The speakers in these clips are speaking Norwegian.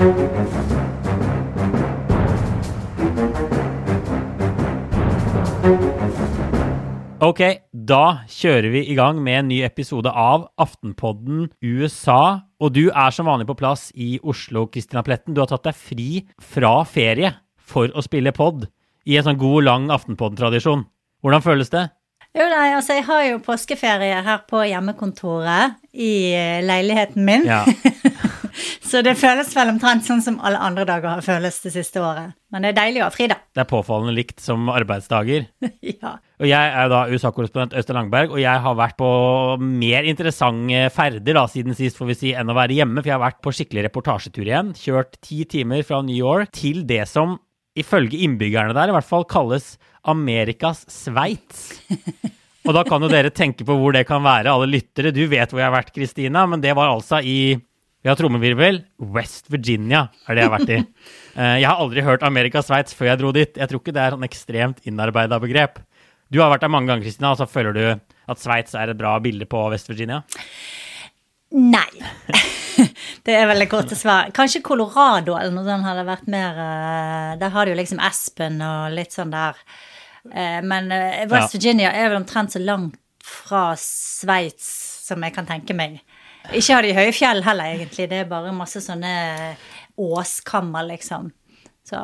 Ok, da kjører vi i gang med en ny episode av Aftenpodden USA. Og du er som vanlig på plass i Oslo, Kristina Pletten. Du har tatt deg fri fra ferie for å spille pod i en sånn god, lang Aftenpodden-tradisjon. Hvordan føles det? Jo, nei, altså jeg har jo påskeferie her på hjemmekontoret i eh, leiligheten min. Ja. Så det føles vel omtrent sånn som alle andre dager har føles det siste året. Men det er deilig å ha fri, da. Det er påfallende likt som arbeidsdager. ja. Og jeg er da USA-korrespondent Øystein Langberg, og jeg har vært på mer interessante ferder da, siden sist, får vi si, enn å være hjemme. For jeg har vært på skikkelig reportasjetur igjen. Kjørt ti timer fra New York til det som ifølge innbyggerne der i hvert fall kalles Amerikas Sveits. Og da kan jo dere tenke på hvor det kan være, alle lyttere. Du vet hvor jeg har vært, Kristina, men det var altså i vi har trommevirvel. West Virginia er det jeg har vært i. Eh, Jeg har aldri hørt Amerika-Sveits før jeg dro dit. Jeg tror ikke det er sånn ekstremt innarbeida begrep. Du har vært der mange ganger, Kristina, og så føler du at Sveits er et bra bilde på West Virginia? Nei. det er veldig korte svaret. Kanskje Colorado eller noe sånt hadde vært mer eh, Der har du jo liksom Aspen og litt sånn der. Eh, Men West Ja. Virginia er vel omtrent så langt fra Sveits som jeg kan tenke meg. Ikke har de høye fjell heller, egentlig. Det er bare masse sånne åskammer, liksom. Så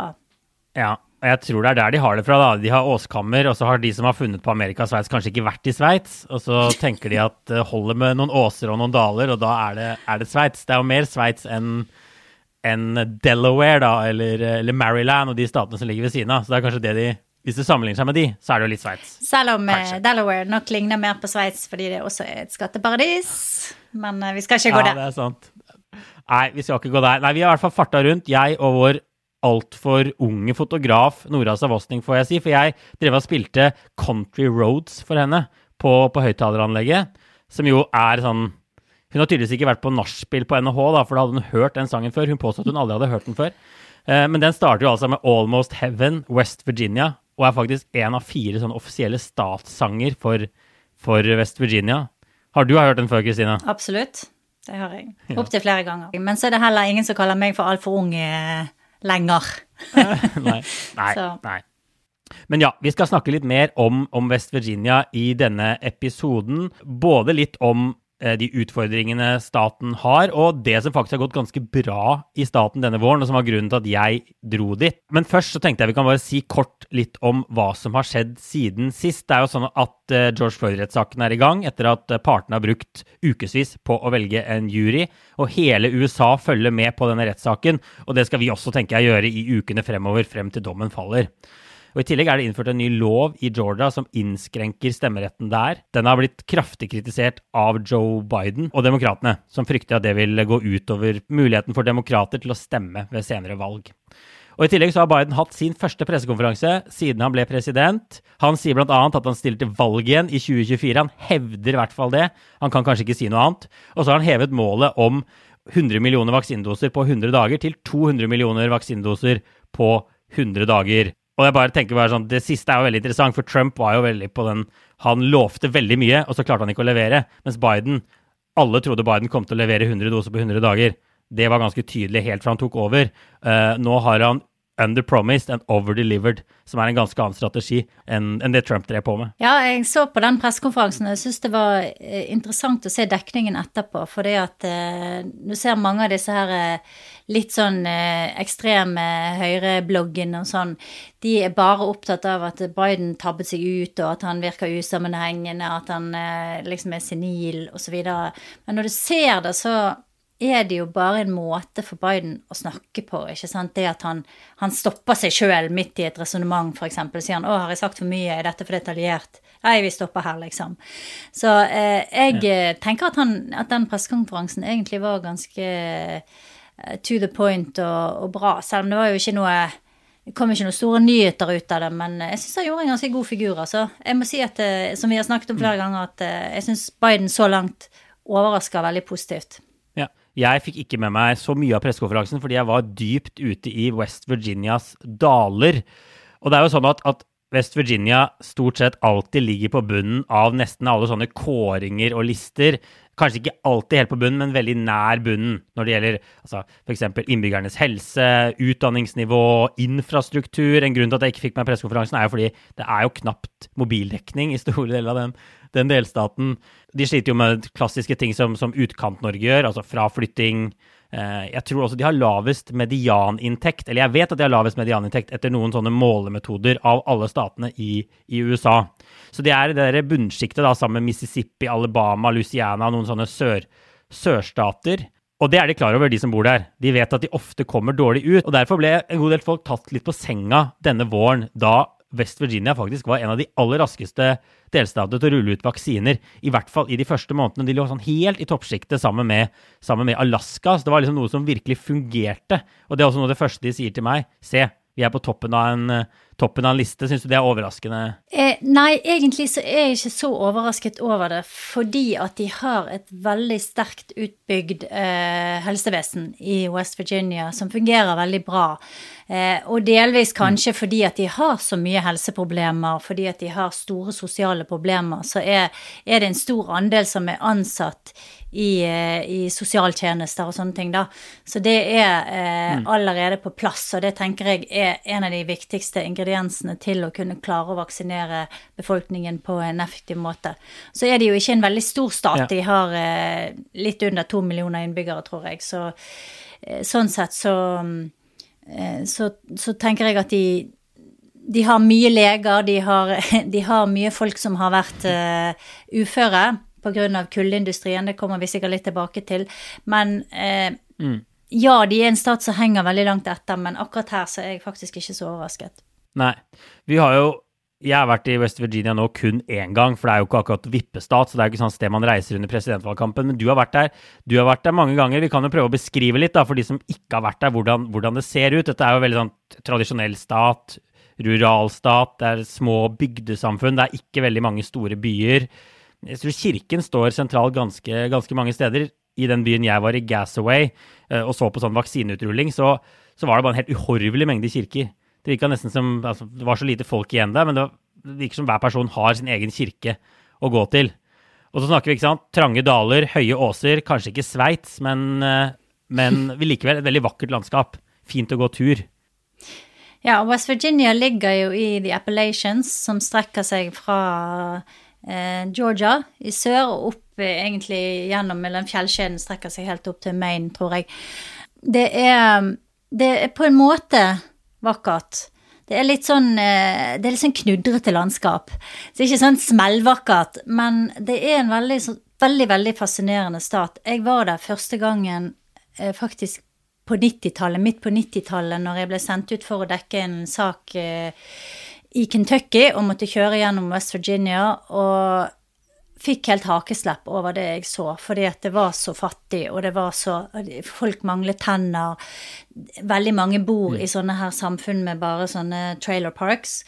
Ja, og jeg tror det er der de har det fra. da. De har åskammer, og så har de som har funnet på Amerika og Sveits, kanskje ikke vært i Sveits. Og så tenker de at det holder med noen åser og noen daler, og da er det, er det Sveits. Det er jo mer Sveits enn enn Delaware, da, eller, eller Maryland og de statene som ligger ved siden av. Så det er kanskje det de Hvis du sammenligner seg med de, så er det jo litt Sveits. selv om eh, Kanskje. Delaware nok ligner mer på Sveits fordi det også er et skatteparadis. Men eh, vi skal ikke gå Ja, der. det er sant. Nei, vi skal ikke gå der. Nei, vi har i hvert fall farta rundt, jeg og vår altfor unge fotograf Nora Savosning, får jeg si. For jeg drev og spilte Country Roads for henne på, på høyttaleranlegget, som jo er sånn Hun har tydeligvis ikke vært på nachspiel på NHH, da, for da hadde hun hørt den sangen før. Hun påstod at hun aldri hadde hørt den før. Eh, Men den starter jo altså med Almost Heaven, West Virginia, og er faktisk en av fire sånn offisielle statssanger for, for West Virginia. Har du hørt den før, Kristina? Absolutt. Det har jeg. Opptil flere ganger. Men så er det heller ingen som kaller meg for altfor ung eh, lenger. nei. Nei, nei. Men ja, vi skal snakke litt mer om, om West Virginia i denne episoden. Både litt om de utfordringene staten har, og det som faktisk har gått ganske bra i staten denne våren, og som var grunnen til at jeg dro dit. Men først så tenkte jeg vi kan bare si kort litt om hva som har skjedd siden sist. Det er jo sånn at eh, George Floyd-rettssaken er i gang, etter at eh, partene har brukt ukevis på å velge en jury, og hele USA følger med på denne rettssaken, og det skal vi også, tenker jeg, gjøre i ukene fremover, frem til dommen faller. Og I tillegg er det innført en ny lov i Georgia som innskrenker stemmeretten der. Den har blitt kraftig kritisert av Joe Biden og demokratene, som frykter at det vil gå utover muligheten for demokrater til å stemme ved senere valg. Og I tillegg så har Biden hatt sin første pressekonferanse siden han ble president. Han sier bl.a. at han stiller til valg igjen i 2024. Han hevder i hvert fall det. Han kan kanskje ikke si noe annet. Og så har han hevet målet om 100 millioner vaksinedoser på 100 dager til 200 millioner vaksinedoser på 100 dager. Og jeg bare tenker bare sånn, Det siste er jo veldig interessant, for Trump var jo veldig på den Han lovte veldig mye, og så klarte han ikke å levere. Mens Biden Alle trodde Biden kom til å levere 100 doser på 100 dager. Det var ganske tydelig helt fra han tok over. Uh, nå har han underpromised and overdelivered, som er en ganske annen strategi enn det Trump drev på med. Ja, jeg så på den pressekonferansen, og jeg syns det var eh, interessant å se dekningen etterpå. For det at eh, du ser mange av disse her eh, litt sånn eh, ekstreme høyrebloggene og sånn, de er bare opptatt av at Biden tabbet seg ut, og at han virker usammenhengende, at han eh, liksom er senil, osv. Men når du ser det, så er det jo bare en måte for Biden å snakke på. ikke sant? Det at han, han stopper seg sjøl midt i et resonnement, f.eks. Sier han 'Å, har jeg sagt for mye? Er dette for detaljert?' Nei, vi stopper her, liksom. Så eh, jeg ja. tenker at, han, at den pressekonferansen egentlig var ganske eh, to the point og, og bra, selv om det var jo ikke noe det kom ikke noen store nyheter ut av det, men jeg syns han gjorde en ganske god figur. altså. Jeg må si at, eh, som vi har snakket om flere ganger, at eh, jeg syns Biden så langt overrasker veldig positivt. Jeg fikk ikke med meg så mye av pressekonferansen fordi jeg var dypt ute i West Virginias daler. Og det er jo sånn at, at West Virginia stort sett alltid ligger på bunnen av nesten alle sånne kåringer og lister. Kanskje ikke alltid helt på bunnen, men veldig nær bunnen når det gjelder altså, f.eks. innbyggernes helse, utdanningsnivå, infrastruktur. En grunn til at jeg ikke fikk meg pressekonferansen, er jo fordi det er jo knapt mobildekning i store deler av den, den delstaten. De sliter jo med klassiske ting som, som Utkant-Norge gjør, altså fraflytting. Eh, jeg tror også de har lavest medianinntekt, eller jeg vet at de har lavest medianinntekt etter noen sånne målemetoder av alle statene i, i USA. Så de er i det bunnsjiktet sammen med Mississippi, Alabama, Louisiana, noen sånne sør, sørstater. Og det er de klar over, de som bor der. De vet at de ofte kommer dårlig ut. Og derfor ble en god del folk tatt litt på senga denne våren, da West Virginia faktisk var en av de aller raskeste delstatene til å rulle ut vaksiner. I hvert fall i de første månedene. De lå sånn helt i toppsjiktet sammen, sammen, med Alaska. Så det var liksom noe som virkelig fungerte. Og det er også noe av det første de sier til meg. Se, vi er på toppen av en, toppen av en liste. Syns du det er overraskende? Eh, nei, egentlig så er jeg ikke så overrasket over det. Fordi at de har et veldig sterkt utbygd eh, helsevesen i West Virginia som fungerer veldig bra. Eh, og delvis kanskje mm. fordi at de har så mye helseproblemer, fordi at de har store sosiale problemer, så er, er det en stor andel som er ansatt i, eh, i sosialtjenester og sånne ting, da. Så det er eh, mm. allerede på plass, og det tenker jeg er en av de viktigste ingrediensene til å kunne klare å vaksinere befolkningen på en effektiv måte. Så er det jo ikke en veldig stor stat. Ja. De har eh, litt under to millioner innbyggere, tror jeg. Så eh, sånn sett så, eh, så, så tenker jeg at de de har mye leger, de har, de har, mye folk som har vært uh, uføre pga. kullindustrien. Det kommer vi sikkert litt tilbake til. Men eh, mm. ja, de er en stat som henger veldig langt etter, men akkurat her så er jeg faktisk ikke så overrasket. Nei. Vi har jo jeg har vært i West Virginia nå kun én gang, for det er jo ikke akkurat vippestat, så det er jo ikke sånn sted man reiser under presidentvalgkampen. Men du har vært der Du har vært der mange ganger. Vi kan jo prøve å beskrive litt, da, for de som ikke har vært der, hvordan, hvordan det ser ut. Dette er jo veldig sånn tradisjonell stat, ruralstat, det er små bygdesamfunn, det er ikke veldig mange store byer. Jeg tror kirken står sentralt ganske, ganske, mange steder. I den byen jeg var i, Gasaway, eh, og så på sånn vaksineutrulling, så, så, var det bare en helt uhorvelig mengde kirker. Det virka nesten som altså, Det var så lite folk igjen der, men det, det virker som hver person har sin egen kirke å gå til. Og så snakker vi ikke sant, trange daler, høye åser, kanskje ikke Sveits, men, eh, men likevel et veldig vakkert landskap. Fint å gå tur. Ja, West Virginia ligger jo i The Appalachians, som strekker seg fra Eh, Georgia i sør og opp eh, egentlig gjennom mellom fjellkjeden, strekker seg helt opp til Maine, tror jeg. Det er, det er på en måte vakkert. Det er litt sånn eh, det er litt sånn knudrete landskap. Det er ikke sånn smellvakkert, men det er en veldig, veldig, veldig fascinerende stat. Jeg var der første gangen faktisk på 90-tallet, midt på 90-tallet, når jeg ble sendt ut for å dekke en sak i Kentucky og måtte kjøre gjennom West Virginia. og fikk helt hakeslepp over det jeg så, fordi at det var så fattig, og det var så Folk manglet tenner. Veldig mange bor mm. i sånne her samfunn med bare sånne trailer parks,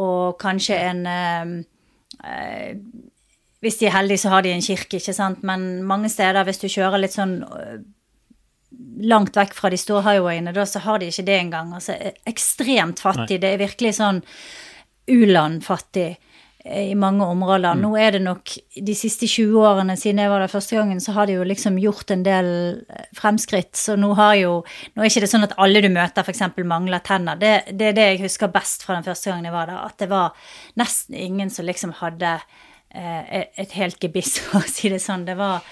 og kanskje en eh, eh, Hvis de er heldige, så har de en kirke, ikke sant, men mange steder, hvis du kjører litt sånn langt vekk fra de store highwayene, da så har de ikke det engang. Altså ekstremt fattig. Nei. Det er virkelig sånn u-land-fattig eh, i mange områder. Mm. Nå er det nok de siste 20 årene siden jeg var der første gangen, så har de jo liksom gjort en del eh, fremskritt. Så nå har jo Nå er ikke det sånn at alle du møter f.eks. mangler tenner. Det, det, er det jeg husker best fra den første gangen jeg var der, at det var nesten ingen som liksom hadde eh, et helt gebiss, for å si det sånn. Det var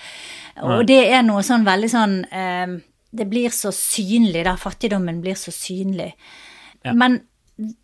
Og det er noe sånn veldig sånn eh, det blir så synlig, da. Fattigdommen blir så synlig. Ja. Men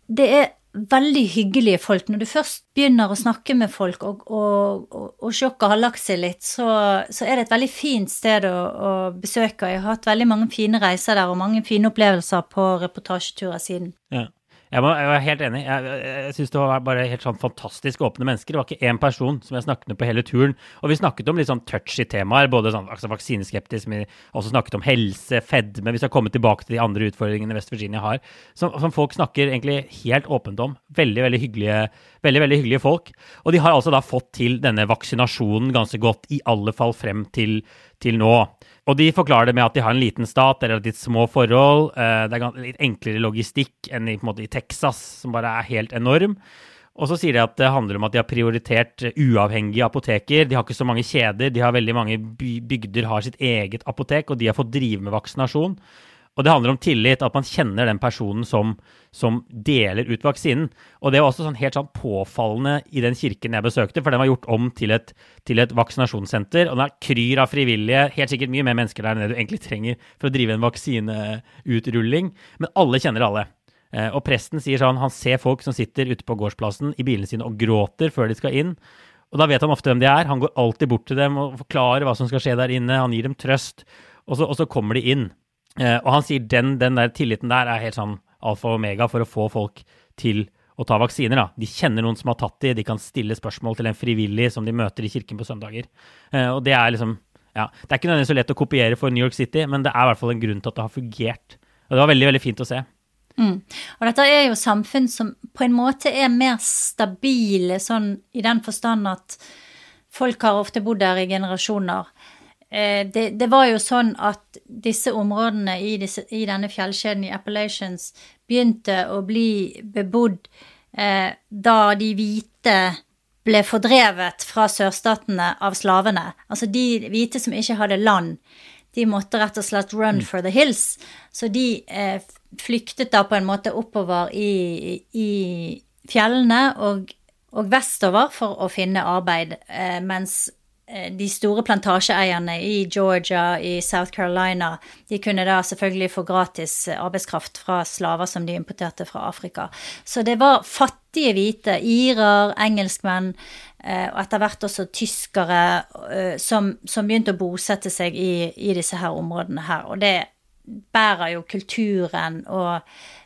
det er veldig hyggelige folk. Når du først begynner å snakke med folk, og, og, og, og sjokket har lagt seg litt, så, så, er det et veldig fint sted å, å, besøke. Jeg har hatt veldig mange fine reiser der, og mange fine opplevelser på reportasjeturer siden. Ja. Jeg, må, jeg var helt enig. Jeg, jeg, jeg syns det var bare helt sånn fantastisk åpne mennesker. Det var ikke én person som jeg snakket med på hele turen. Og vi snakket om litt sånn touchy temaer, både sånn altså vaksineskeptisk, men også snakket om helse, fedme Vi skal komme tilbake til de andre utfordringene West Virginia har, som, som, folk snakker egentlig helt åpent om. Veldig, veldig hyggelige, veldig, veldig hyggelige folk. Og de har altså da fått til denne vaksinasjonen ganske godt, i alle fall frem til, til nå. Og de forklarer det med at de har en liten stat, det er relativt små forhold. Eh, det er litt enklere logistikk enn i, måte, i, Texas, som bare er helt enorm. Og så sier de at det handler om at de har prioritert uavhengige apoteker. De har ikke så mange kjeder. De har veldig mange bygder har sitt eget apotek, og de har fått drive med vaksinasjon. Og det handler om tillit, at man kjenner den personen som, som deler ut vaksinen. Og det var også sånn helt sånn påfallende i den kirken jeg besøkte, for den var gjort om til et, til et vaksinasjonssenter. Og den er kryr av frivillige, helt sikkert mye mer mennesker der enn det du egentlig trenger for å drive en vaksineutrulling. Men alle kjenner alle. Eh, og presten sier sånn, han ser folk som sitter ute på gårdsplassen i bilene sine og gråter før de skal inn. Og da vet han ofte hvem de er. Han går alltid bort til dem og forklarer hva som skal skje der inne. Han gir dem trøst. Og så, og så kommer de inn. Eh, og han sier den, den der tilliten der er helt sånn alfa og omega for å få folk til å ta vaksiner. Da. De kjenner noen som har tatt de, de kan stille spørsmål til en frivillig som de møter i kirken på søndager. Eh, og det er liksom ja, Det er ikke nødvendigvis så lett å kopiere for New York City, men det er i hvert fall en grunn til at det har fungert. Og det var veldig, veldig fint å se. Mm. Og dette er jo samfunn som på en måte er mer stabile, sånn i den forstand at folk har ofte bodd der i generasjoner. Eh, det, det, var jo sånn at disse områdene i, disse, i, denne fjellkjeden i Appalachians begynte å bli bebodd eh, da de hvite ble fordrevet fra sørstatene av slavene. Altså de hvite som ikke hadde land, de måtte rett og slett run mm. for the hills. Så de eh, flyktet da på en måte oppover i, i fjellene og, og, vestover for å finne arbeid, eh, mens de store plantasjeeierne i Georgia, i South Carolina, de kunne da selvfølgelig få gratis arbeidskraft fra slaver som de importerte fra Afrika. Så det var fattige hvite, irer, engelskmenn, eh, og etter hvert også tyskere, eh, som, som begynte å bosette seg i, i disse her områdene her. Og det bærer jo kulturen og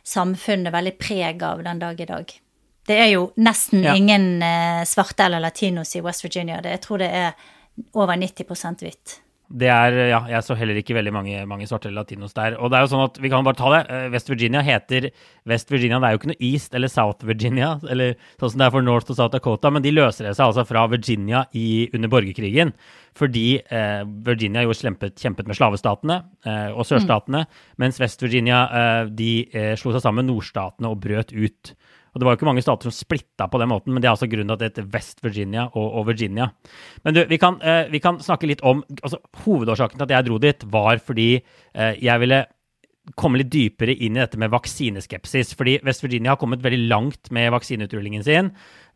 samfunnet veldig preg av den dag i dag. Det er jo nesten ja. ingen eh, svarte eller latinos i West Virginia. Det, jeg tror det er over 90% hvitt. Det er, ja, Jeg så heller ikke veldig mange, mange svarte latinos der. Og det er jo sånn at, vi kan bare ta det, eh, West Virginia heter West Virginia. Det er jo ikke noe East eller South Virginia, eller sånn som det er for North og South Dakota, men de løser det seg altså fra Virginia i, under borgerkrigen. Fordi eh, Virginia jo kjempet, kjempet med slavestatene eh, og sørstatene, mm. mens West Virginia eh, de eh, slo seg sammen med nordstatene og brøt ut. Og Det var jo ikke mange stater som splitta på den måten, men det er altså grunnen til at det heter West Virginia og, og Virginia. Men du, vi kan, eh, vi kan, snakke litt om altså, Hovedårsaken til at jeg dro dit, var fordi eh, jeg ville komme litt dypere inn i dette med vaksineskepsis. Fordi West Virginia har kommet veldig langt med vaksineutrulingen sin.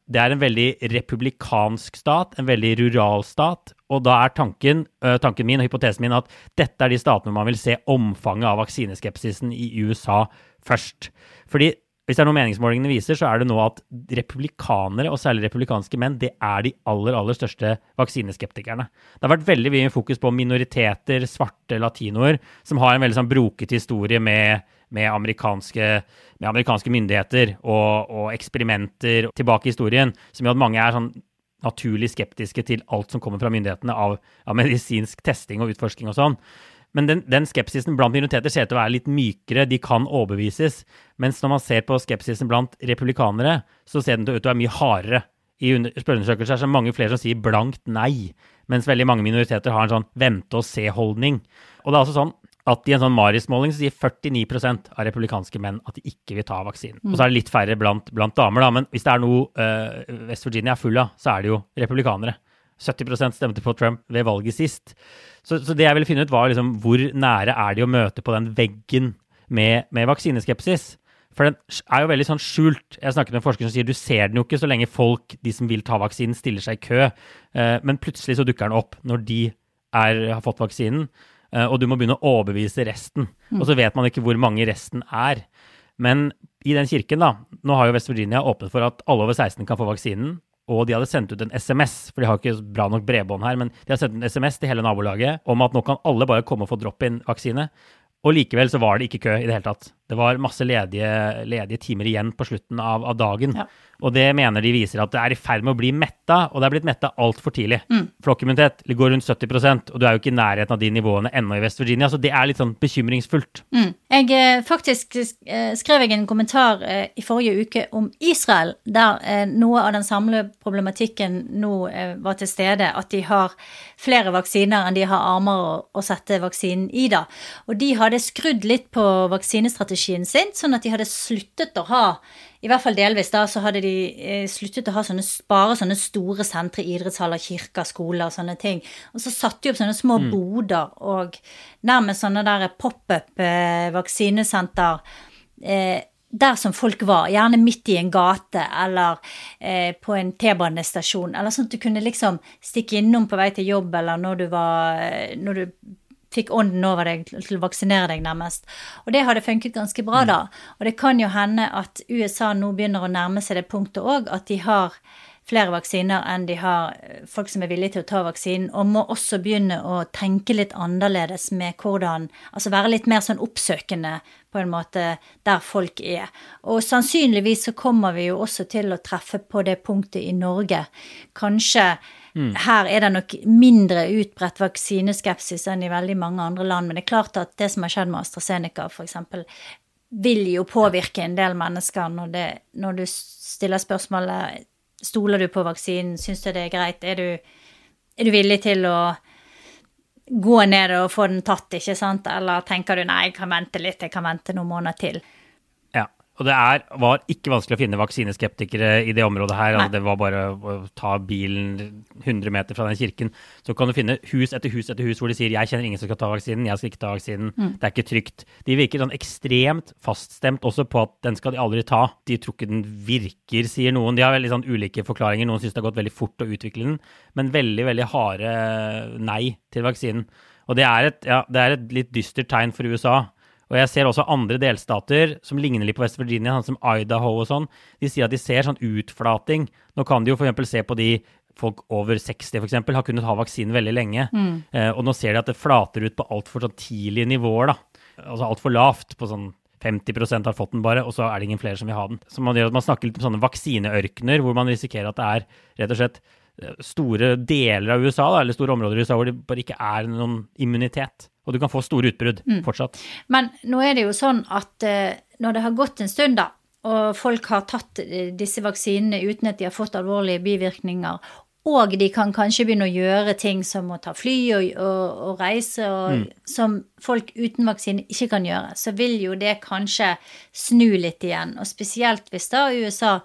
Det er en veldig republikansk stat, en veldig rural stat. Og da er tanken, uh, tanken min og hypotesen min at dette er de statene man vil se omfanget av vaksineskepsisen i USA først. Fordi hvis det er noe meningsmålingene viser, så er det nå at republikanere, og særlig republikanske menn, det er de aller, aller største vaksineskeptikerne. Det har vært veldig mye fokus på minoriteter, svarte latinoer, som har en veldig sånn broket historie med, med, amerikanske, med amerikanske, myndigheter og, og, eksperimenter tilbake i historien, som gjør at mange er sånn naturlig skeptiske til alt som kommer fra myndighetene av, av medisinsk testing og utforsking og sånn. Men den, den, skepsisen blant minoriteter ser ut til å være litt mykere, de kan overbevises. Mens når man ser på skepsisen blant republikanere, så ser den ut til å være mye hardere. I spørreundersøkelser er det mange flere som sier blankt nei, mens veldig mange minoriteter har en sånn vente-og-se-holdning. Og det er altså sånn at i en sånn Maris-måling så sier 49% av republikanske menn at de ikke vil ta vaksinen. Mm. Og så er det litt færre blant, blant damer, da. Men hvis det er noe uh, West Virginia er full av, så er det jo republikanere. 70% stemte på Trump ved valget sist. Så, så, det jeg ville finne ut, var liksom hvor nære er de å møte på den veggen med, med vaksineskepsis. For den er jo veldig sånn skjult. Jeg snakket med en forsker som sier du ser den jo ikke så lenge folk, de som vil ta vaksinen, stiller seg i kø. Eh, men plutselig så dukker den opp når de er, har fått vaksinen, eh, og du må begynne å overbevise resten. Mm. Og så vet man ikke hvor mange resten er. Men i den kirken, da Nå har jo West Virginia åpnet for at alle over 16 kan få vaksinen og de hadde sendt ut en SMS, for de har ikke bra nok bredbånd her, men de hadde sendt en SMS til hele nabolaget om at nå kan alle bare komme og få drop-in-vaksine. Og likevel så var det ikke kø i det hele tatt. Det var masse ledige, ledige timer igjen på slutten av, av dagen. Ja. Og det mener de viser at det er i ferd med å bli metta, og det er blitt metta altfor tidlig. Mm. Flokkimmunitet går rundt 70% og du er jo ikke i nærheten av de nivåene ennå i West Virginia, så det er litt sånn bekymringsfullt. Mm. Jeg eh, Faktisk eh, skrev jeg en kommentar eh, i forrige uke om Israel, der noe av den samlede problematikken nå var til stede, at de har flere vaksiner enn de har armer å, å sette vaksinen i, da. Og de hadde skrudd litt på vaksinestrategien strategien sin, sånn at de hadde sluttet å ha i hvert fall delvis da, så hadde de eh, sluttet å ha sånne, bare sånne store sentre, idrettshaller, kirker, skoler og sånne ting. Og så satte de opp sånne små mm. boder og nærmest sånne der pop-up-vaksinesenter. Eh, der som folk var, gjerne midt i en gate eller eh, på en T-banestasjon. Eller sånn at du kunne liksom stikke innom på vei til jobb, eller når du var eh, når du fikk ånden over deg til å vaksinere deg, nærmest. Og det hadde funket ganske bra, da. Og det kan jo hende at USA nå begynner å nærme seg det punktet òg, at de har flere vaksiner enn de har eh, folk som er villige til å ta vaksinen, og må også begynne å tenke litt annerledes med hvordan Altså være litt mer sånn oppsøkende på en måte der folk er. Og sannsynligvis så kommer vi jo også til å treffe på det punktet i Norge. Kanskje mm. her er det nok mindre utbredt vaksineskepsis enn i veldig mange andre land, men det er klart at det som har skjedd med AstraZeneca f.eks., vil jo påvirke en del mennesker når, det, når du stiller spørsmålet Stoler du på vaksinen? Syns du det er greit? Er du, er du villig til å gå ned og få den tatt, ikke sant? Eller tenker du nei, jeg kan vente litt, jeg kan vente noen måneder til? Og det er, var ikke vanskelig å finne vaksineskeptikere i det området her. Altså, det var bare å ta bilen 100 meter fra den kirken. Så kan du finne hus etter hus etter hus hvor de sier 'jeg kjenner ingen som skal ta vaksinen', 'jeg skal ikke ta vaksinen', mm. det er ikke trygt. De virker sånn ekstremt faststemt også på at den skal de aldri ta. De tror ikke den virker, sier noen. De har veldig sånn ulike forklaringer. Noen syns det har gått veldig fort å utvikle den, men veldig, veldig harde nei til vaksinen. Og det er et, ja, det er et litt dystert tegn for USA. Og jeg ser også andre delstater som ligner litt på West Virginia, sånn som Idaho og sånn. De sier at de ser sånn utflating. Nå kan de jo f.eks. se på de folk over 60 f.eks. har kunnet ha vaksinen veldig lenge. Mm. Eh, og nå ser de at det flater ut på altfor sånn tidlige nivåer, da. Altså altfor lavt, på sånn 50% har fått den bare, og så er det ingen flere som vil ha den. Så man man snakker litt om sånne vaksineørkener, hvor man risikerer at det er rett og slett eh, store deler av USA, da, eller store områder i USA, hvor det bare ikke er noen immunitet. Og du kan få store utbrudd mm. fortsatt. Men nå er det jo sånn at uh, når det har gått en stund, da, og folk har tatt uh, disse vaksinene uten at de har fått alvorlige bivirkninger, og de kan kanskje begynne å gjøre ting som å ta fly og, og, og reise, og, mm. som folk uten vaksine ikke kan gjøre, så vil jo det kanskje snu litt igjen. Og spesielt hvis da USA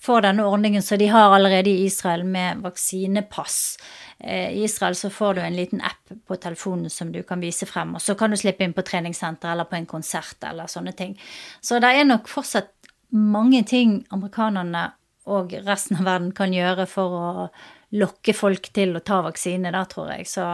får denne ordningen som de har allerede i Israel med vaksinepass. Eh, I Israel så får du en liten app på telefonen som du kan vise frem, og så kan du slippe inn på treningssenter eller på en konsert eller sånne ting. Så det er nok fortsatt mange ting amerikanerne og resten av verden kan gjøre for å lokke folk til å ta vaksine, da, tror jeg. Så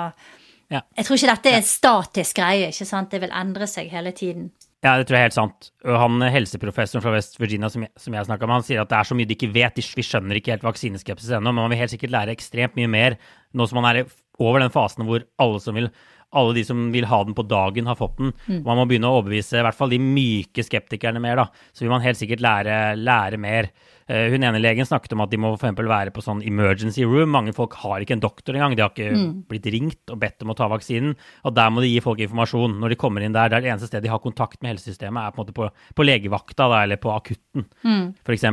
ja. jeg tror ikke dette er en statisk greie, ikke sant. Det vil endre seg hele tiden. Ja, det tror jeg er helt sant. Han helseprofessoren fra West Virginia som jeg, som jeg snakka med, han sier at det er så mye de ikke vet. Vi skjønner ikke helt vaksineskepsis ennå, men man vil helt sikkert lære ekstremt mye mer nå som man er over den fasen hvor alle som vil alle de som vil ha den på dagen, har fått den. Mm. Man må begynne å overbevise i hvert fall de myke skeptikerne mer. da. Så vil man helt sikkert lære, lære mer. Uh, hun ene legen snakket om at de må for være på sånn emergency room. Mange folk har ikke en doktor engang. De har ikke mm. blitt ringt og bedt om å ta vaksinen. Og der må de gi folk informasjon når de kommer inn der. Det er det eneste stedet de har kontakt med helsesystemet, er på en måte på, på legevakta da, eller på akutten, mm. f.eks.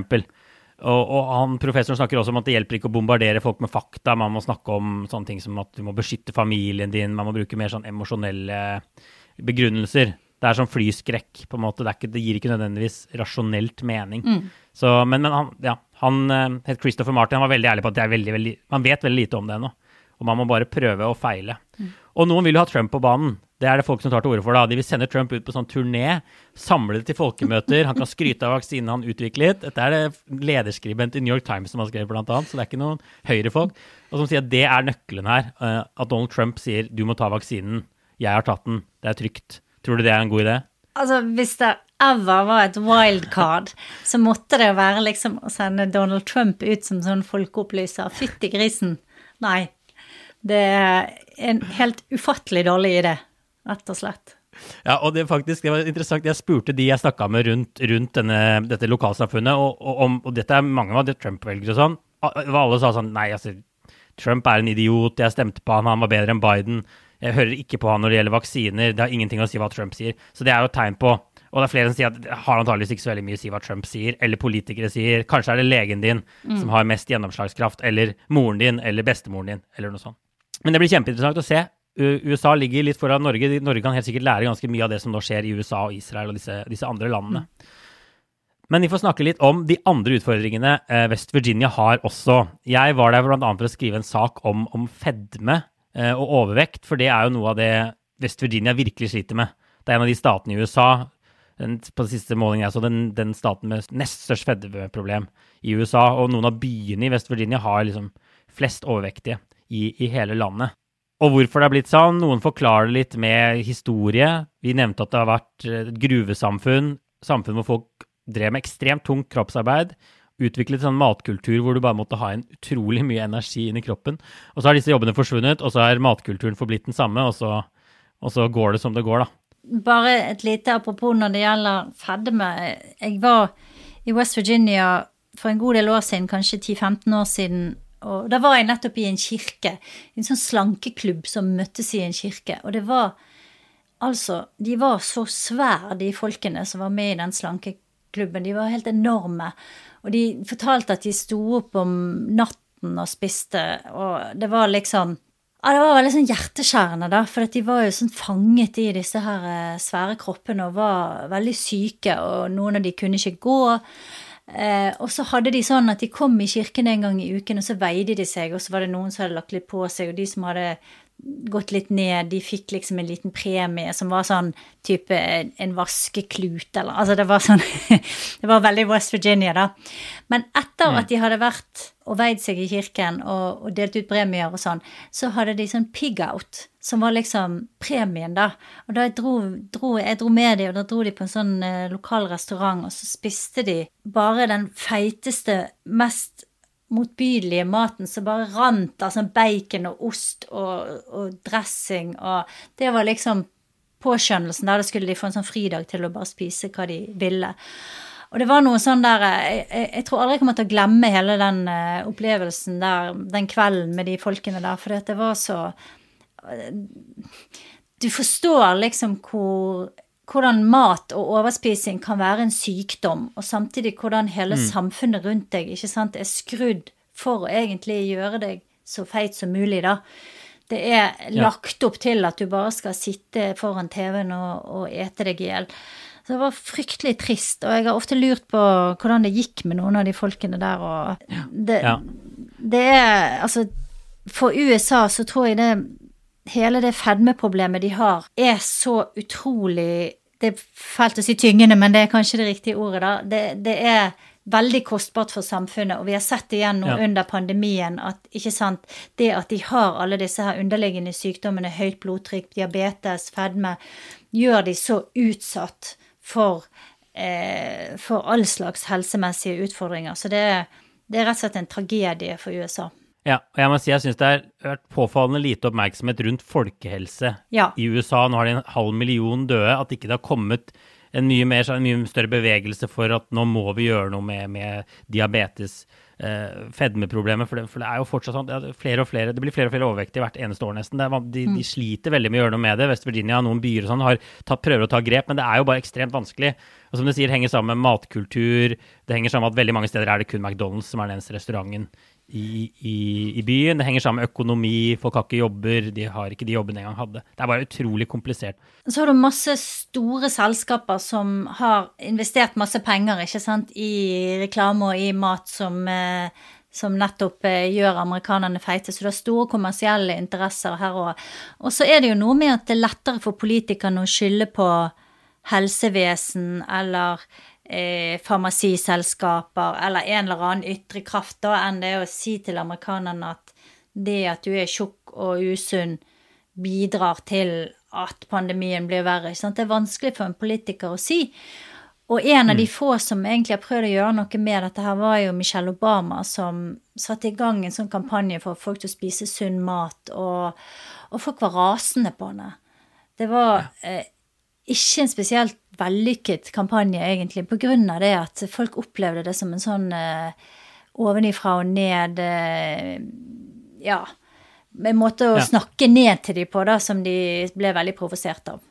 Og, og han, Professoren snakker også om at det hjelper ikke å bombardere folk med fakta. Man må snakke om sånne ting som at du må beskytte familien din. Man må bruke mer sånn emosjonelle begrunnelser. Det er sånn flyskrekk, på en måte. Det, ikke, det gir ikke nødvendigvis rasjonelt mening. Mm. Så, men, men, han, ja, han het Christopher Martin. Han var veldig ærlig på at det er veldig, veldig, man vet veldig lite om det ennå. Og man må bare prøve å feile. Mm. Og noen vil jo ha Trump på banen. Det er det folk som tar til orde for. da. De vil sende Trump ut på sånn turné, samle det til folkemøter. Han kan skryte av vaksinen han utviklet. Dette er det lederskribent i New York Times som har skrevet, blant annet, så det er ikke noen høyrefolk. Og som sier at det er nøkkelen her. Eh, at Donald Trump sier du må ta vaksinen. Jeg har tatt den. Det er trygt. Tror du det er en god idé? Altså, hvis det ever var et wildcard, så måtte det være liksom å sende Donald Trump ut som sånn folkeopplyser. Fytti grisen. Nei. Det er en helt ufattelig dårlig idé rett og slett. Ja, og det, faktisk, det var interessant. Jeg spurte de jeg snakka med rundt, rundt denne, dette lokalsamfunnet, og, og, og, dette er mange av Trump-velgere og sånn. Alle sa sånn Nei, altså, Trump er en idiot. Jeg stemte på han, han var bedre enn Biden. Jeg hører ikke på han når det gjelder vaksiner. Det har ingenting å si hva Trump sier. Så det er jo et tegn på Og det er flere som sier at det har antakeligvis ikke så veldig mye å si hva Trump sier, eller politikere sier. Kanskje er det legen din mm. som har mest gjennomslagskraft, eller moren din, eller bestemoren din, eller noe sånt. Men det blir kjempeinteressant å se USA ligger litt foran Norge. Norge kan helt sikkert lære ganske mye av det som nå skjer i USA og Israel og disse, disse andre landene. Mm. Men vi får snakke litt om de andre utfordringene eh, West Virginia har også. Jeg var der bl.a. for å skrive en sak om, om fedme eh, og overvekt, for det er jo noe av det West Virginia virkelig sliter med. Det er en av de statene i USA den, på den siste målingen jeg så, den, den staten med nest størst fedmeproblem i USA. Og noen av byene i West Virginia har liksom flest overvektige i, i hele landet. Og hvorfor det har blitt sånn? Noen forklarer det litt med historie. Vi nevnte at det har vært et gruvesamfunn, samfunn hvor folk drev med ekstremt tungt kroppsarbeid. Utviklet sånn matkultur hvor du bare måtte ha en utrolig mye energi inn i kroppen. Og så har disse jobbene forsvunnet, og så er matkulturen forblitt den samme, og så, og så går det som det går, da. Bare et lite apropos når det gjelder fedme. Jeg var i West Virginia for en god del år siden, kanskje 10-15 år siden, og da var jeg nettopp i en kirke. En sånn slankeklubb som møttes i en kirke. Og det var Altså, de var så svære, de folkene som var med i den slankeklubben. De var helt enorme. Og de fortalte at de sto opp om natten og spiste, og det var liksom ja, Det var veldig sånn hjerteskjærende, da, for de var jo sånn fanget i disse her eh, svære kroppene og var veldig syke, og noen av de kunne ikke gå. Eh, og så hadde de sånn at de kom i kirken en gang i uken, og så veide de seg, og så var det noen som hadde lagt litt på seg, og de som hadde gått litt ned. De fikk liksom en liten premie som var sånn type en vaskeklut eller Altså det var sånn Det var veldig West Virginia, da. Men etter mm. at de hadde vært og veid seg i kirken og, og delt ut premier og sånn, så hadde de sånn pig-out, som var liksom premien, da. Og da jeg dro, dro, jeg dro med dem, og da dro de på en sånn eh, lokal restaurant, og så spiste de bare den feiteste, mest motbydelige maten som bare rant av sånn bacon og ost og, og, dressing, og det var liksom påskjønnelsen. Da skulle de få en sånn fridag til å bare spise hva de ville. Og det var noe sånn der Jeg, jeg tror aldri jeg kommer til å glemme hele den uh, opplevelsen der den kvelden med de folkene der, for det var så uh, Du forstår liksom hvor hvordan mat og overspising kan være en sykdom, og samtidig hvordan hele mm. samfunnet rundt deg ikke sant, er skrudd for å egentlig gjøre deg så feit som mulig, da. Det er lagt opp til at du bare skal sitte foran TV-en og, og ete deg i hjel. Så det var fryktelig trist, og jeg har ofte lurt på hvordan det gikk med noen av de folkene der, og det, ja. det er Altså, for USA så tror jeg det hele det fedmeproblemet de har, er så utrolig Det fælt å si tyngende, men det er kanskje det riktige ordet, da. Det, det er veldig kostbart for samfunnet, og vi har sett det igjen nå ja. under pandemien at ikke sant, det at de har alle disse her underliggende sykdommene, høyt blodtrykk, diabetes, fedme, gjør de så utsatt for, eh, for all slags helsemessige utfordringer. Så det, det er rett og slett en tragedie for USA. Ja, og jeg må si jeg syns det har vært påfallende lite oppmerksomhet rundt folkehelse ja. i USA. Nå har de en halv million døde. At ikke det har kommet en mye, mer, en mye større bevegelse for at nå må vi gjøre noe med, med diabetes, eh, fedmeproblemet. For det, for det, er jo fortsatt sånn at flere og flere, det blir flere og flere overvektige hvert eneste år nesten. Er, de, mm. de, sliter veldig med å gjøre noe med det. West Virginia og noen byer og sånn har tatt, prøver å ta grep, men det er jo bare ekstremt vanskelig. Og som du sier, henger sammen med matkultur. Det henger sammen med at veldig mange steder er det kun McDonald's som er den eneste restauranten i, i, byen. Det henger sammen med økonomi, folk har ikke jobber, de har ikke de jobbene engang hadde. Det er bare utrolig komplisert. Så har du masse store selskaper som har investert masse penger ikke sant, i reklame og i mat som, eh, som nettopp eh, gjør amerikanerne feite. Så du har store kommersielle interesser her òg. Og så er det jo noe med at det er lettere for politikerne å skylde på helsevesen eller eh, farmasiselskaper eller en eller annen ytre kraft da, enn det å si til amerikanerne at det at du er tjukk og usunn, bidrar til at pandemien blir verre. Det er vanskelig for en politiker å si. Og en av de mm. få som egentlig har prøvd å gjøre noe med dette, her var jo Michelle Obama, som satte i gang en sånn kampanje for folk til å spise sunn mat, og, og folk var rasende på henne. Det var eh, ikke en spesielt vellykket kampanje, egentlig, av det at folk opplevde det som en sånn uh, ovenifra og ned uh, Ja, en måte å ja. snakke ned til dem på, da, som de ble veldig provosert av.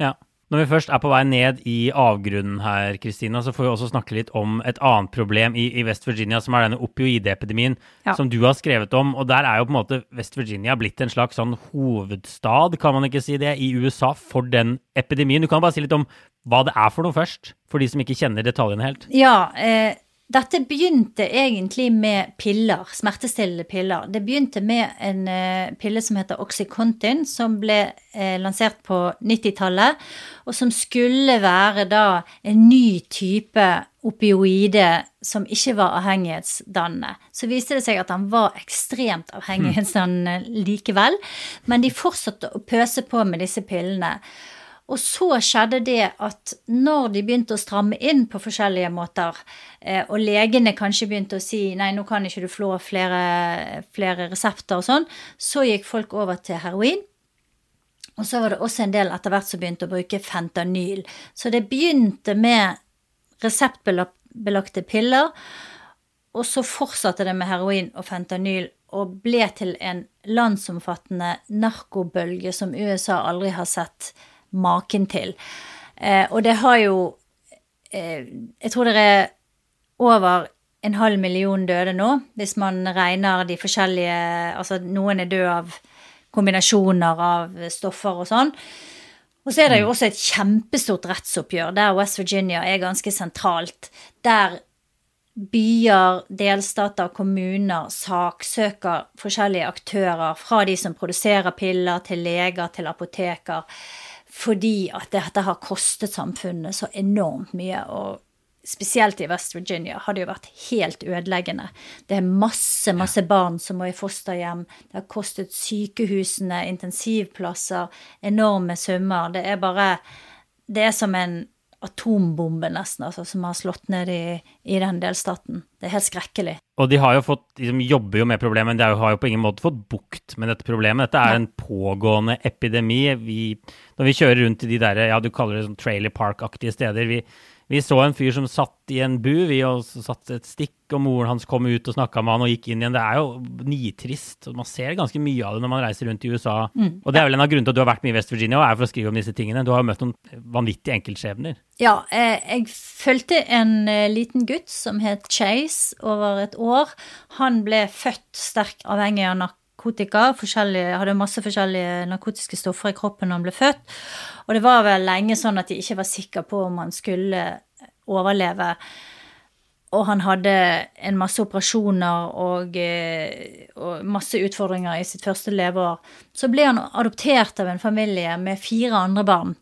Ja. Når vi først er på vei ned i avgrunnen her, Kristina, så får vi også snakke litt om et annet problem i, i West Virginia, som er denne opioidepidemien ja. som du har skrevet om. Og der er jo på en måte West Virginia blitt en slags sånn hovedstad, kan man ikke si det, i USA for den epidemien. Du kan bare si litt om hva det er for noe først, for de som ikke kjenner detaljene helt. Ja, eh dette begynte egentlig med piller, smertestillende piller. Det begynte med en eh, pille som heter Oxycontin, som ble eh, lansert på 90-tallet, og som skulle være da en ny type opioide som ikke var avhengighetsdannende. Så viste det seg at han var ekstremt avhengighetsdannende likevel, men de fortsatte å pøse på med disse pillene. Og så skjedde det at når de begynte å stramme inn på forskjellige måter, eh, og legene kanskje begynte å si nei, nå kan ikke du flå flere, flere resepter og sånn, så gikk folk over til heroin. Og så var det også en del etter hvert som begynte å bruke fentanyl. Så det begynte med reseptbelagte piller, og så fortsatte det med heroin og fentanyl og ble til en landsomfattende narkobølge som USA aldri har sett maken til. Eh, og det har jo eh, Jeg tror det er over en halv million døde nå, hvis man regner de forskjellige Altså noen er døde av kombinasjoner av stoffer og sånn. Og så er det jo mm. også et kjempestort rettsoppgjør der West Virginia er ganske sentralt. Der byer, delstater, kommuner saksøker forskjellige aktører, fra de som produserer piller, til leger, til apoteker fordi at dette har kostet samfunnet så enormt mye. og Spesielt i West Virginia har det jo vært helt ødeleggende. Det er masse, masse barn som må i fosterhjem. Det har kostet sykehusene, intensivplasser, enorme summer. Det er bare Det er som en atombombe, nesten, altså, som har slått ned i, i, den delstaten. Det er helt skrekkelig. Og de har jo fått, de jobber jo med problemet, men de har jo på ingen måte fått bukt med dette problemet. Dette er ja. en pågående epidemi. Vi, når vi kjører rundt i de der, ja, du kaller det sånn trailer park-aktige steder, vi, vi så en fyr som satt i en bu, vi satt et stikk, og moren hans kom ut og snakka med han og gikk inn igjen. Det er jo nitrist. Man ser ganske mye av det når man reiser rundt i USA. Mm. Og det er vel en av grunnene til at du har vært mye i West Virginia og er for å skrive om disse tingene. Du har jo møtt noen vanvittige enkeltskjebner. Ja, eh, jeg fulgte en eh, liten gutt som het Chase over et år. Han ble født sterkt avhengig av narkotika. Hadde masse forskjellige narkotiske stoffer i kroppen når han ble født. Og det var vel lenge sånn at de ikke var sikre på om han skulle overleve. Og han hadde en masse operasjoner og, eh, og, masse utfordringer i sitt første leveår. Så ble han adoptert av en familie med fire andre barn.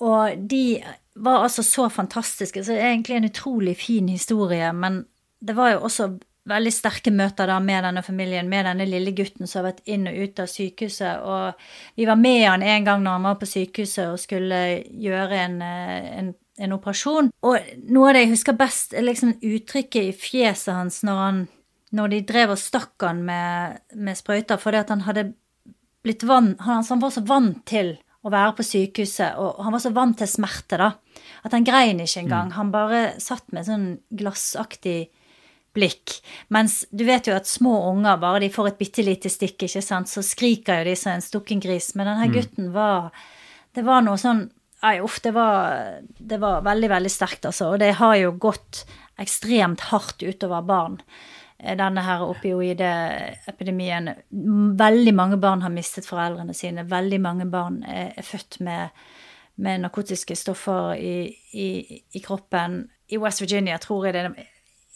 Og de var altså så fantastiske. Så det er egentlig en utrolig fin historie. Men det var jo også veldig sterke møter da med denne familien, med denne lille gutten som har vært inn og ut av sykehuset. Og vi var med han en gang når han var på sykehuset og skulle gjøre en, eh, en, en operasjon. Og noe av det jeg husker best, er liksom uttrykket i fjeset hans når, han, når de drev og stakk han med, med sprøyter, fordi at han hadde blitt vant han, han var så vant til å være på sykehuset, og han var så vant til smerte, da, at han grein ikke engang. Mm. Han bare satt med sånn glassaktig blikk. Mens du vet jo at små unger, bare de får et bitte lite stikk, ikke sant, så skriker jo de som en stukken gris. Men denne mm. gutten var Det var noe sånn Nei, uff, det var, det var veldig, veldig sterkt, altså. Og det har jo gått ekstremt hardt utover barn eh, denne her opioidepidemien. Veldig mange barn har mistet foreldrene sine. Veldig mange barn er, er født med, med, narkotiske stoffer i, i, i, kroppen. I West Virginia tror jeg det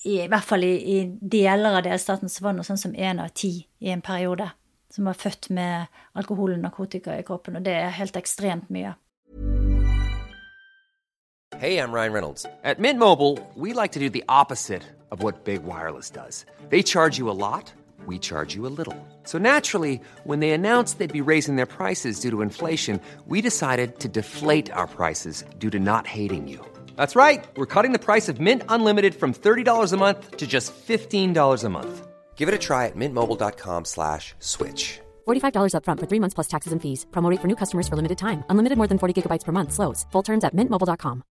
i, hvert fall i, i, deler av delstaten så var det noe sånn som én av ti i en periode som var født med alkohol og narkotika i kroppen, og det er helt ekstremt mye. Hey, I'm Ryan Reynolds. At Mint Mobile, we like to do the opposite of what Big Wireless does. They charge you a lot, we charge you a little. So naturally, when they announced they'd be raising their prices due to inflation, we decided to deflate our prices due to not hating you. That's right. We're cutting the price of Mint Unlimited from $30 a month to just $15 a month. Give it a try at mintmobile.com slash switch. $45 up front for three months plus taxes and fees. Promote for new customers for limited time. Unlimited more than 40 gigabytes per month. Slows. Full terms at mintmobile.com.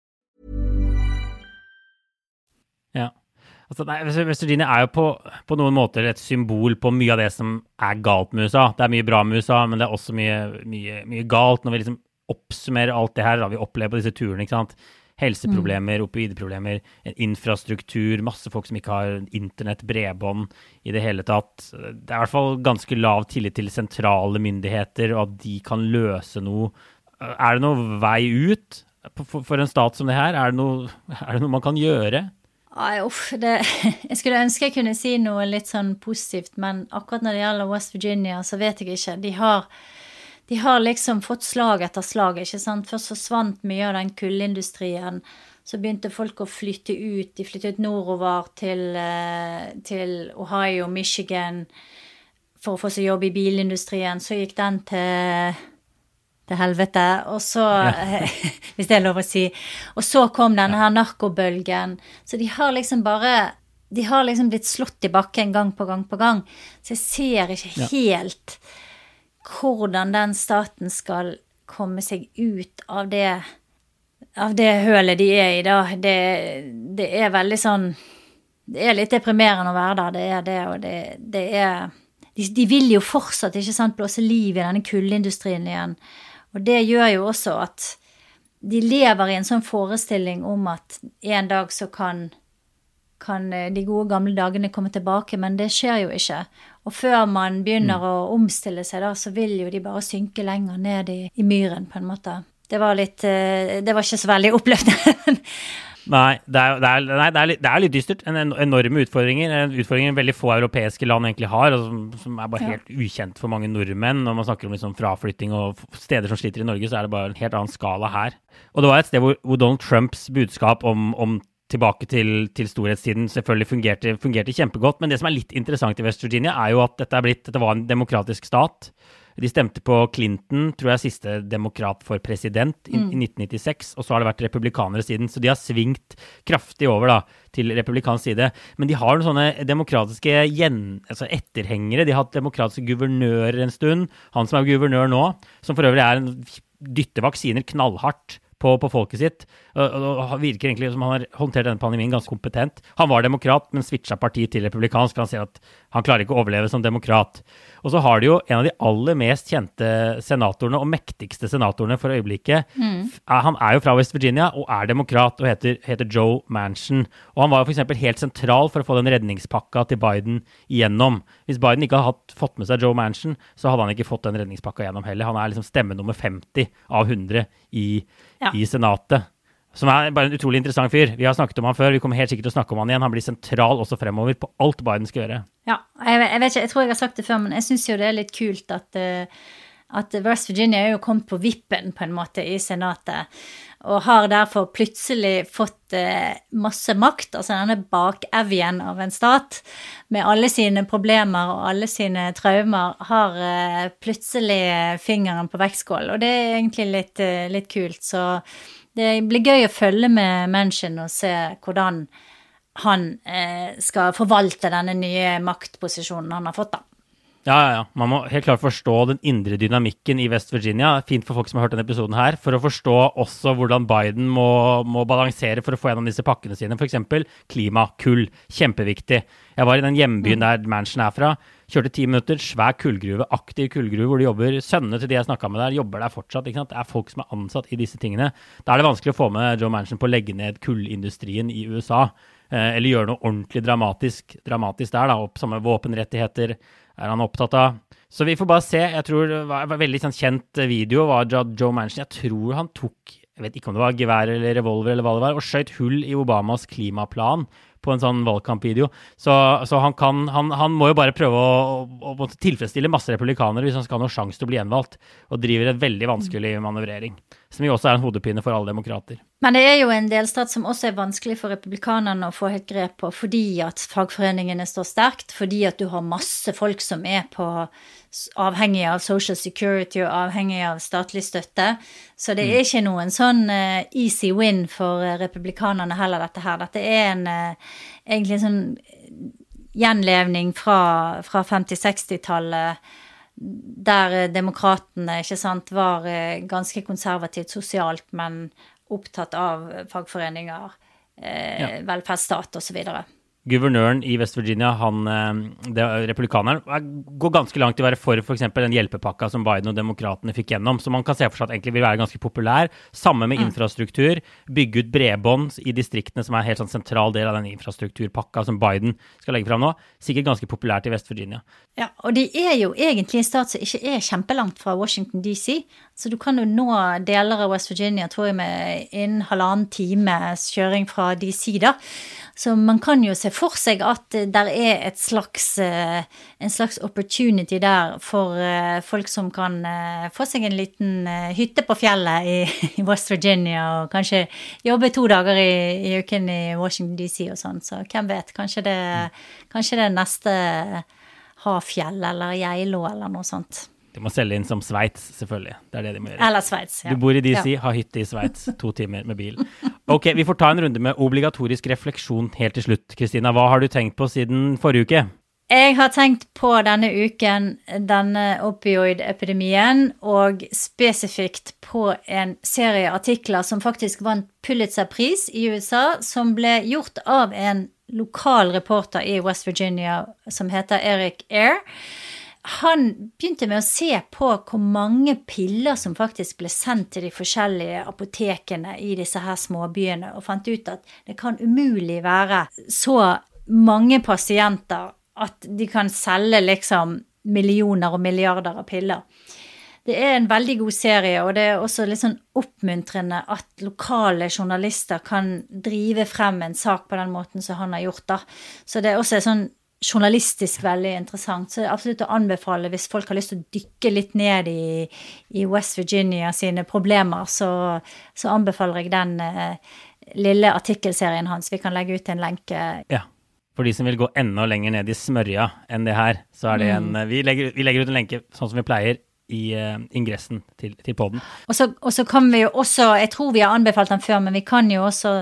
Ja. Altså, West Virginia er jo på, på, noen måter et symbol på mye av det som er galt med USA. Det er mye bra med USA, men det er også mye, mye, mye galt når vi liksom oppsummerer alt det her da vi opplever på disse turene. ikke sant? Helseproblemer, opioidproblemer, infrastruktur, masse folk som ikke har internett, bredbånd i det hele tatt. Det er i hvert fall ganske lav tillit til sentrale myndigheter, og at de kan løse noe. Er det noe vei ut for en stat som det her? Er det noe, er det noe man kan gjøre? Ai, uff, det, jeg skulle ønske jeg kunne si noe litt sånn positivt, men akkurat når det gjelder West Virginia, så vet jeg ikke. De har de har liksom fått slag etter slag. ikke sant? Først forsvant mye av den kullindustrien. Så begynte folk å flytte ut. De flyttet nordover til, eh, til Ohio, Michigan, for å få seg jobb i bilindustrien. Så gikk den til, til helvete. Og så ja. Hvis det er lov å si. Og så kom denne her narkobølgen. Så de har liksom bare De har liksom blitt slått i bakken gang på gang på gang. Så jeg ser ikke helt ja hvordan den staten skal komme seg ut av det, av det hølet de er i, da. Det, det, er veldig sånn Det er litt deprimerende å være der, det er det, og det, det er de, de, vil jo fortsatt ikke sant, blåse liv i denne kullindustrien igjen. Og det gjør jo også at de lever i en sånn forestilling om at en dag så kan, kan de gode gamle dagene komme tilbake, men det skjer jo ikke. Og før man begynner mm. å omstille seg, da, så vil jo de bare synke lenger ned i, i myren, på en måte. Det var litt eh, Det var ikke så veldig oppløftende. Nei, det er, det, er, nei det, er litt, det er, litt, dystert. En enorme utfordringer. Utfordringer veldig få europeiske land egentlig har, altså, som, som er bare helt ukjent for mange nordmenn. Når man snakker om liksom fraflytting og steder som sliter i Norge, så er det bare en helt annen skala her. Og det var et sted hvor, hvor Donald Trumps budskap om, om tilbake til, til storhetstiden selvfølgelig fungerte, fungerte, kjempegodt. Men det som er litt interessant i West Virginia, er jo at dette, blitt, dette var en demokratisk stat. De stemte på Clinton, tror jeg, siste demokrat for president i, mm. i 1996. Og så har det vært republikanere siden. Så de har svingt kraftig over da, til republikansk side. Men de har noen sånne demokratiske gjen, altså etterhengere. De har hatt demokratiske guvernører en stund. Han som er guvernør nå, som for øvrig er en dytter vaksiner knallhardt på, på folket sitt. Og, virker egentlig som han har håndtert denne pandemien ganske kompetent. Han var demokrat, men switcha parti til republikansk. Han sier at han klarer ikke å overleve som demokrat. Og så har de jo en av de aller mest kjente senatorene og mektigste senatorene for øyeblikket. Mm. Han er jo fra West Virginia og er demokrat og heter, heter Joe Manchin. Og han var jo f.eks. helt sentral for å få den redningspakka til Biden igjennom. Hvis Biden ikke hadde fått med seg Joe Manchin, så hadde han ikke fått den redningspakka gjennom heller. Han er liksom stemme nummer 50 av 100 i, ja. i Senatet. Som er bare en utrolig interessant fyr. Vi har snakket om han før, vi kommer helt sikkert til å snakke om han igjen. Han blir sentral også fremover på alt Biden skal gjøre. Ja, jeg, jeg vet ikke, jeg tror jeg har sagt det før, men jeg syns jo det er litt kult at, uh, at West Virginia er jo kommet på vippen, på en måte, i Senatet. Og har derfor plutselig fått uh, masse makt, altså denne bakevjen av en stat, med alle sine problemer og alle sine traumer, har uh, plutselig fingeren på vektskål. Og det er egentlig litt, litt kult. så det blir gøy å følge med Manchin og se hvordan han eh, skal forvalte denne nye maktposisjonen han har fått, da. Ja, ja, ja. Man må helt klart forstå den indre dynamikken i West Virginia. Fint for folk som har hørt denne episoden her, for å forstå også hvordan Biden må, må balansere for å få gjennom disse pakkene sine. F.eks. klima, kull. Kjempeviktig. Jeg var i den hjembyen mm. der Manchin er fra. Kjørte ti minutter, svær kullgruve, aktiv kullgruve, hvor de jobber. Sønnene til de jeg snakka med der, jobber der fortsatt. Det er folk som er ansatt i disse tingene. Da er det vanskelig å få med Joe Manchin på å legge ned kullindustrien i USA. Eh, eller gjøre noe ordentlig dramatisk, dramatisk der. da, opp Samme våpenrettigheter er han opptatt av. Så vi får bare se. Jeg tror det var en veldig sånn, kjent video var Joe Manchin. Jeg tror han tok jeg vet ikke om det var gevær eller revolver eller hva det var, og skjøt hull i Obamas klimaplan på en sånn valgkampvideo. Så, så han, kan, han, han, må jo bare prøve å, å, å, tilfredsstille masse republikanere hvis han skal ha noen sjanse til å bli gjenvalgt, og driver en veldig vanskelig manøvrering. Som jo også er en hodepine for alle demokrater. Men det er jo en delstat som også er vanskelig for republikanerne å få helt grep på, fordi at fagforeningene står sterkt, fordi at du har masse folk som er på avhengig av social security og avhengig av statlig støtte. Så det er mm. ikke noen sånn uh, easy win for uh, republikanerne heller, dette her. Dette er en uh, egentlig en sånn gjenlevning fra, fra 50-60-tallet der demokratene ikke sant, var ganske konservativt sosialt, men opptatt av fagforeninger, eh, ja. velferdsstat osv. guvernøren i West Virginia, han, eh, det, republikaneren, går ganske langt i å være for f.eks. den hjelpepakka som Biden og demokratene fikk gjennom. Så man kan se for seg at egentlig vil være ganske populær. Samme med mm. infrastruktur. Bygge ut bredbånd i distriktene, som er en helt sånn sentral del av den infrastrukturpakka som Biden skal legge fram nå. Sikkert ganske populært i West Virginia. Ja, og de er jo egentlig en stat som ikke er kjempelangt fra Washington DC. Så du kan jo nå deler av West Virginia tror jeg, med innen halvannen times kjøring fra DC, da. Så man kan jo se for seg at det er et slags, eh, en slags opportunity der for eh, folk som kan eh, få seg en liten hytte på fjellet i West Virginia, og kanskje jobbe to dager i, i uken i Washington DC og sånn. Så hvem vet, kanskje det, kanskje det neste Hafjell eller Geilo eller noe sånt. De må selge inn som Sveits, selvfølgelig. Det er det de må gjøre. Eller Sveits, ja. Du bor i DC, ja. har hytte i Sveits, to timer med bil. Ok, vi får ta en runde med obligatorisk refleksjon helt til slutt. Kristina, hva har du tenkt på siden forrige uke? Jeg har tenkt på denne uken denne opioidepidemien, og spesifikt på en serie artikler som faktisk vant Pulitzer-pris i USA, som ble gjort av en lokal reporter i West Virginia som heter Eric Air han begynte med å se på hvor mange piller som faktisk ble sendt til de forskjellige apotekene i disse her småbyene, og fant ut at det kan umulig være så mange pasienter at de kan selge liksom millioner og milliarder av piller. Det er en veldig god serie, og det er også litt sånn oppmuntrende at lokale journalister kan drive frem en sak på den måten som han har gjort, da. Så det er også sånn journalistisk veldig interessant. Så det er absolutt å anbefale hvis folk har lyst til å dykke litt ned i, i West Virginia sine problemer, så, så anbefaler jeg den eh, lille artikkelserien hans. Vi kan legge ut en lenke. Ja. For de som vil gå enda lenger ned i smørja enn det her, så er det en mm. vi, legger, vi legger ut en lenke sånn som vi pleier i uh, ingressen til, til poden. Og, og, så kan vi jo også, jeg tror vi har anbefalt den før, men vi kan jo også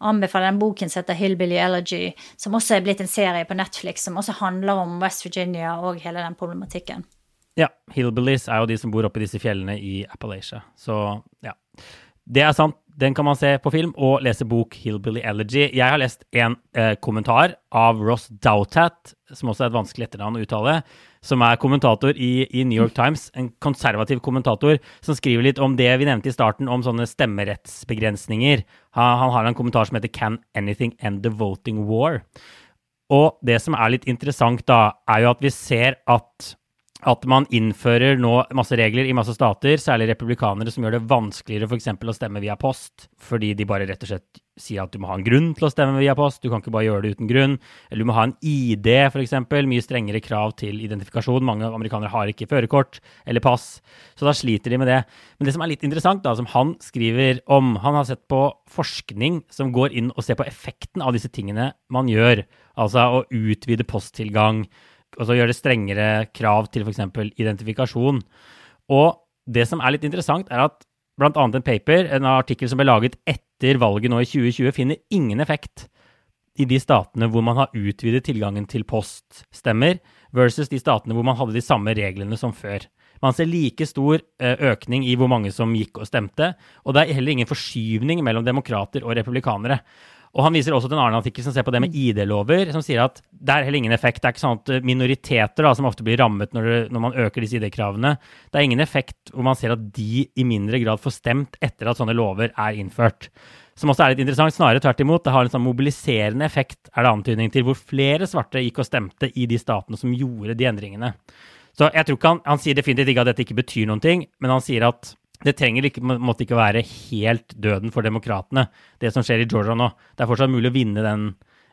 anbefale den boken som heter Hillbilly Elegy, som også er blitt en serie på Netflix, som også handler om West Virginia og hele den problematikken. Ja, hillbillies er jo de som bor oppe i disse fjellene i Appalachia. Så ja. Det er sant. Den kan man se på film og lese bok Hillbilly Elegy. Jeg har lest en eh, kommentar av Ross Doutat, som også er et vanskelig etternavn å uttale, som er kommentator i, i, New York Times, en konservativ kommentator, som skriver litt om det vi nevnte i starten, om sånne stemmerettsbegrensninger. Han, han har en kommentar som heter 'Can anything end the voting war?' Og det som er litt interessant, da, er jo at vi ser at at man innfører nå masse regler i masse stater, særlig republikanere, som gjør det vanskeligere f.eks. å stemme via post, fordi de bare rett og slett sier at du må ha en grunn til å stemme via post, du kan ikke bare gjøre det uten grunn. Eller du må ha en ID, f.eks. Mye strengere krav til identifikasjon. Mange amerikanere har ikke førerkort eller pass, så da sliter de med det. Men det som er litt interessant, da, som han skriver om Han har sett på forskning som går inn og ser på effekten av disse tingene man gjør, altså å utvide posttilgang altså gjøre det strengere krav til f.eks. identifikasjon. Og det som er litt interessant, er at bl.a. en paper, en artikkel som ble laget etter valget nå i 2020, finner ingen effekt i de statene hvor man har utvidet tilgangen til poststemmer, versus de statene hvor man hadde de samme reglene som før. Man ser like stor eh, økning i hvor mange som gikk og stemte, og det er heller ingen forskyvning mellom demokrater og republikanere. Og han viser også til en annen artikkel som ser på det med ID-lover, som sier at det er heller ingen effekt. Det er ikke sånn at minoriteter, da, som ofte blir rammet når, det, når man øker disse ID-kravene, det er ingen effekt hvor man ser at de i mindre grad får stemt etter at sånne lover er innført. Som også er litt interessant. Snarere tvert imot. Det har en sånn mobiliserende effekt, er det antydning til, hvor flere svarte gikk og stemte i de statene som gjorde de endringene. Så jeg tror ikke han, han sier definitivt ikke at dette ikke betyr noen ting, men han sier at det trenger ikke, måtte ikke være helt døden for demokratene, det som skjer i Georgia nå. Det er fortsatt mulig å vinne den,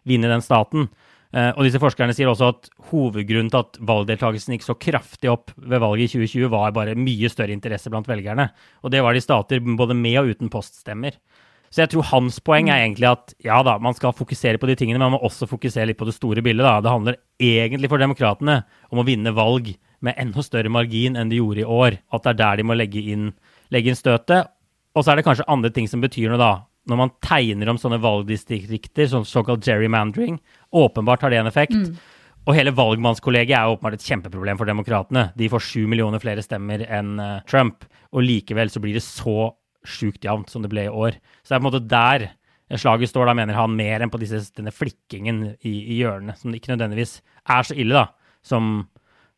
vinne den staten. Uh, og disse forskerne sier også at hovedgrunnen til at valgdeltakelsen gikk så kraftig opp ved valget i 2020, var bare mye større interesse blant velgerne. Og det var det i stater både med og uten poststemmer. Så jeg tror hans poeng er egentlig at ja da, man skal fokusere på de tingene, men man må også fokusere litt på det store bildet. da. Det handler egentlig for demokratene om å vinne valg med enda større margin enn de gjorde i år. At det er der de må legge inn legge inn støtet. Og så er det kanskje andre ting som betyr noe, da. Når man tegner om sånne valgdistrikter, sånn såkalt gerrymandering, åpenbart har det en effekt. Mm. Og hele valgmannskollegiet er åpenbart et kjempeproblem for demokratene. De får sju millioner flere stemmer enn uh, Trump, og likevel så blir det så sjukt jevnt som det ble i år. Så det er på en måte der slaget står, da mener han mer enn på disse, denne flikkingen i, i hjørnene, som ikke nødvendigvis er så ille, da, som,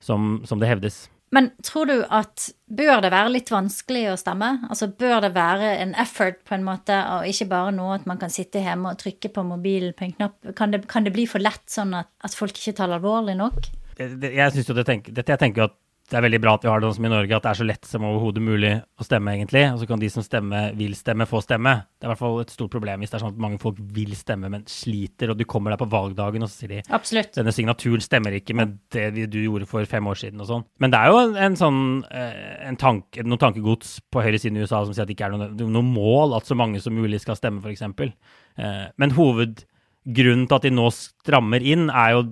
som, som det hevdes. Men tror du at bør det være litt vanskelig å stemme? Altså bør det være en effort på en måte, og ikke bare noe at man kan sitte hjemme og trykke på mobilen på en knapp? Kan det, kan det bli for lett sånn at, at folk ikke tar alvorlig nok? Jeg, jeg synes jo det tenker, dette, jeg tenker at det er veldig bra at vi har det sånn som i Norge, at det er så lett som overhodet mulig å stemme, egentlig. Og så kan de som stemmer, vil stemme, få stemme. Det er i hvert fall et stort problem hvis det er sånn at mange folk vil stemme, men sliter, og du kommer der på valgdagen, og så sier de Absolutt. denne signaturen stemmer ikke med det du gjorde for fem år siden, og sånn. Men det er jo en sånn eh, en tank, noe tankegods på høyresiden i USA som sier at det ikke er noe, noe mål at så mange som mulig skal stemme, f.eks. Eh, men hovedgrunnen til at de nå strammer inn, er jo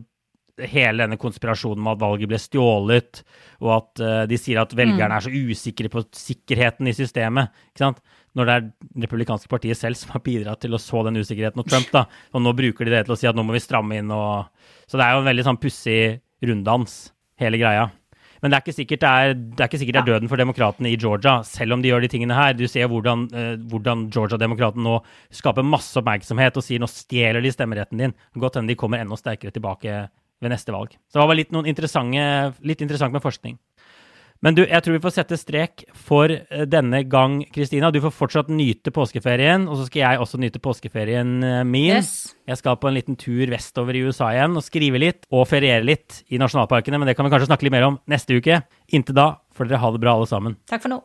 hele denne konspirasjonen med at valget ble stjålet, og at uh, de sier at velgerne mm. er så usikre på sikkerheten i systemet. Når det er republikanske partiet selv som har bidratt til å så den usikkerheten, og Trump, da. Og nå bruker de det til å si at nå må vi stramme inn og Så det er jo en veldig sånn pussig runddans, hele greia. Men det er ikke sikkert det er, det er, ikke sikkert det er døden for demokratene i Georgia, selv om de gjør de tingene her. Du ser hvordan, uh, hvordan Georgia-demokraten nå skaper masse oppmerksomhet og sier nå stjeler de stemmeretten din. Godt hende de kommer enda sterkere tilbake ved neste valg. Så det var litt, litt interessant med forskning. Men du, jeg tror vi får sette strek for eh, denne gang, Kristina. Du får fortsatt nyte påskeferien, og så skal jeg også nyte påskeferien eh, min. Yes. Jeg skal på en liten tur vestover i USA igjen og skrive litt og feriere litt i nasjonalparkene, men det kan vi kanskje snakke litt mer om neste uke. Inntil da får dere ha det bra, alle sammen. Takk for nå.